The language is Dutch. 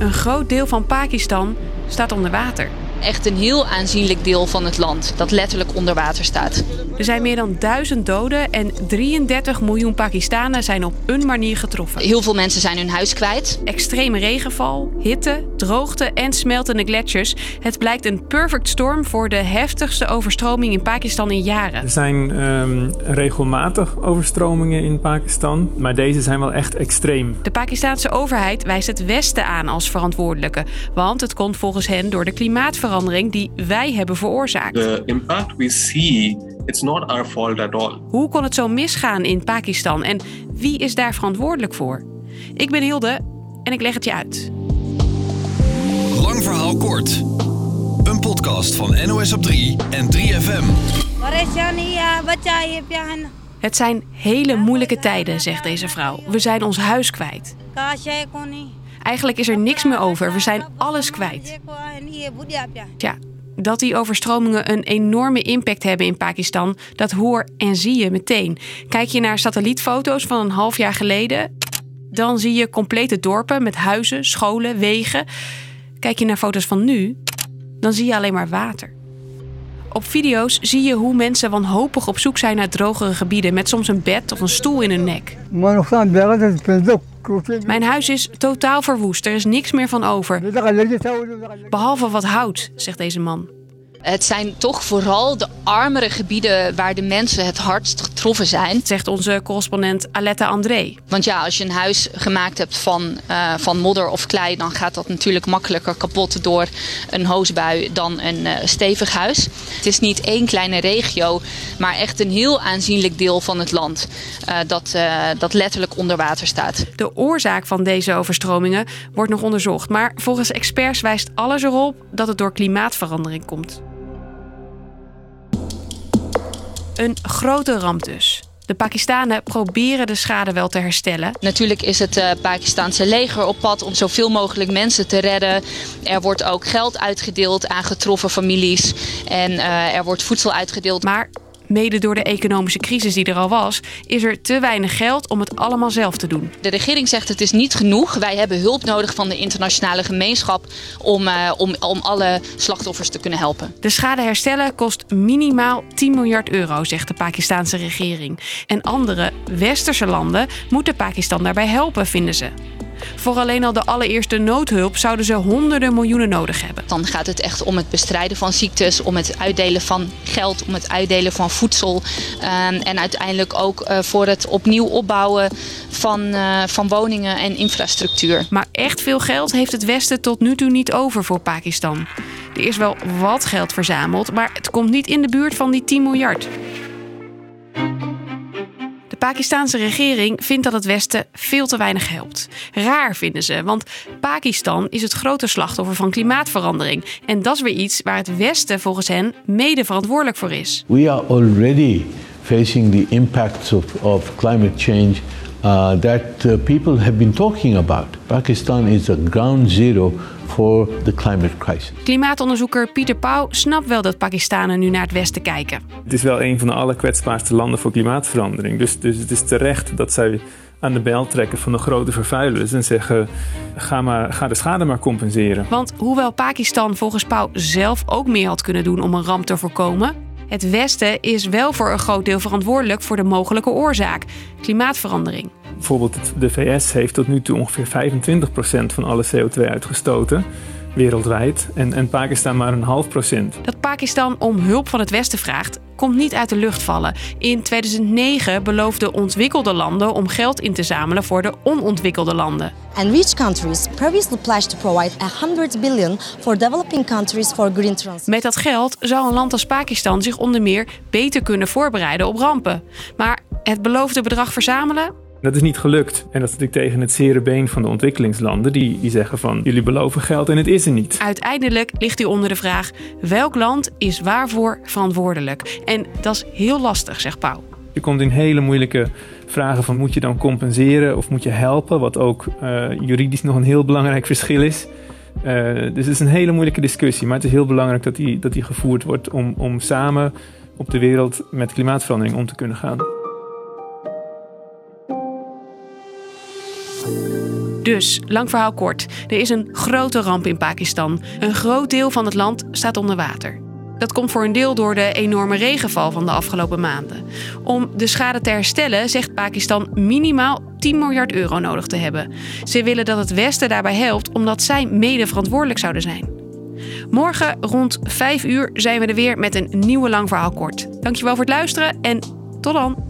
Een groot deel van Pakistan staat onder water. Echt een heel aanzienlijk deel van het land dat letterlijk onder water staat. Er zijn meer dan duizend doden en 33 miljoen Pakistanen zijn op een manier getroffen. Heel veel mensen zijn hun huis kwijt. Extreme regenval, hitte, droogte en smeltende gletsjers. Het blijkt een perfect storm voor de heftigste overstroming in Pakistan in jaren. Er zijn ehm, regelmatig overstromingen in Pakistan, maar deze zijn wel echt extreem. De Pakistanse overheid wijst het Westen aan als verantwoordelijke, want het komt volgens hen door de klimaatverandering die wij hebben veroorzaakt. The impact we see, it's not our fault at all. Hoe kon het zo misgaan in Pakistan en wie is daar verantwoordelijk voor? Ik ben Hilde en ik leg het je uit. Lang verhaal kort. Een podcast van NOS op 3 en 3FM. Het zijn hele moeilijke tijden, zegt deze vrouw. We zijn ons huis kwijt. Eigenlijk is er niks meer over. We zijn alles kwijt. Ja, dat die overstromingen een enorme impact hebben in Pakistan, dat hoor en zie je meteen. Kijk je naar satellietfoto's van een half jaar geleden, dan zie je complete dorpen met huizen, scholen, wegen. Kijk je naar foto's van nu, dan zie je alleen maar water. Op video's zie je hoe mensen wanhopig op zoek zijn naar drogere gebieden met soms een bed of een stoel in hun nek. Mijn huis is totaal verwoest, er is niks meer van over. Behalve wat hout, zegt deze man. Het zijn toch vooral de armere gebieden waar de mensen het hardst getroffen zijn. Zegt onze correspondent Aletta André. Want ja, als je een huis gemaakt hebt van, uh, van modder of klei, dan gaat dat natuurlijk makkelijker kapot door een hoosbui dan een uh, stevig huis. Het is niet één kleine regio, maar echt een heel aanzienlijk deel van het land uh, dat, dat letterlijk onder water staat. De oorzaak van deze overstromingen wordt nog onderzocht, maar volgens experts wijst alles erop dat het door klimaatverandering komt. Een grote ramp dus. De Pakistanen proberen de schade wel te herstellen. Natuurlijk is het uh, Pakistanse leger op pad om zoveel mogelijk mensen te redden. Er wordt ook geld uitgedeeld aan getroffen families. En uh, er wordt voedsel uitgedeeld. Maar mede door de economische crisis die er al was, is er te weinig geld om het allemaal zelf te doen. De regering zegt het is niet genoeg. Wij hebben hulp nodig van de internationale gemeenschap om, uh, om, om alle slachtoffers te kunnen helpen. De schade herstellen kost minimaal 10 miljard euro, zegt de Pakistanse regering. En andere westerse landen moeten Pakistan daarbij helpen, vinden ze. Voor alleen al de allereerste noodhulp zouden ze honderden miljoenen nodig hebben. Dan gaat het echt om het bestrijden van ziektes, om het uitdelen van geld, om het uitdelen van voedsel. Um, en uiteindelijk ook uh, voor het opnieuw opbouwen van, uh, van woningen en infrastructuur. Maar echt veel geld heeft het Westen tot nu toe niet over voor Pakistan. Er is wel wat geld verzameld, maar het komt niet in de buurt van die 10 miljard. De Pakistanse regering vindt dat het Westen veel te weinig helpt. Raar vinden ze, want Pakistan is het grote slachtoffer van klimaatverandering. En dat is weer iets waar het Westen volgens hen mede verantwoordelijk voor is. We are already facing the impacts of, of climate change uh, that uh, people have been talking about. Pakistan is a ground zero for the climate crisis. Klimaatonderzoeker Pieter Pauw snapt wel dat Pakistanen nu naar het westen kijken. Het is wel een van de allerkwetsbaarste landen voor klimaatverandering. Dus, dus het is terecht dat zij aan de bel trekken van de grote vervuilers en zeggen: ga, maar, ga de schade maar compenseren. Want hoewel Pakistan volgens Pauw zelf ook meer had kunnen doen om een ramp te voorkomen, het Westen is wel voor een groot deel verantwoordelijk voor de mogelijke oorzaak: klimaatverandering. Bijvoorbeeld de VS heeft tot nu toe ongeveer 25% van alle CO2 uitgestoten wereldwijd en, en Pakistan maar een half procent. Dat Pakistan om hulp van het Westen vraagt, komt niet uit de lucht vallen. In 2009 beloofden ontwikkelde landen om geld in te zamelen voor de onontwikkelde landen. And rich countries previously pledged to provide 100 billion for developing countries for green transition. Met dat geld zou een land als Pakistan zich onder meer beter kunnen voorbereiden op rampen. Maar het beloofde bedrag verzamelen, dat is niet gelukt. En dat is natuurlijk tegen het zere been van de ontwikkelingslanden. Die, die zeggen van jullie beloven geld en het is er niet. Uiteindelijk ligt u onder de vraag welk land is waarvoor verantwoordelijk. En dat is heel lastig, zegt Pauw. Je komt in hele moeilijke vragen van moet je dan compenseren of moet je helpen? Wat ook uh, juridisch nog een heel belangrijk verschil is. Uh, dus het is een hele moeilijke discussie. Maar het is heel belangrijk dat die, dat die gevoerd wordt om, om samen op de wereld met klimaatverandering om te kunnen gaan. Dus, lang verhaal kort, er is een grote ramp in Pakistan. Een groot deel van het land staat onder water. Dat komt voor een deel door de enorme regenval van de afgelopen maanden. Om de schade te herstellen zegt Pakistan minimaal 10 miljard euro nodig te hebben. Ze willen dat het Westen daarbij helpt omdat zij mede verantwoordelijk zouden zijn. Morgen rond 5 uur zijn we er weer met een nieuwe lang verhaal kort. Dankjewel voor het luisteren en tot dan!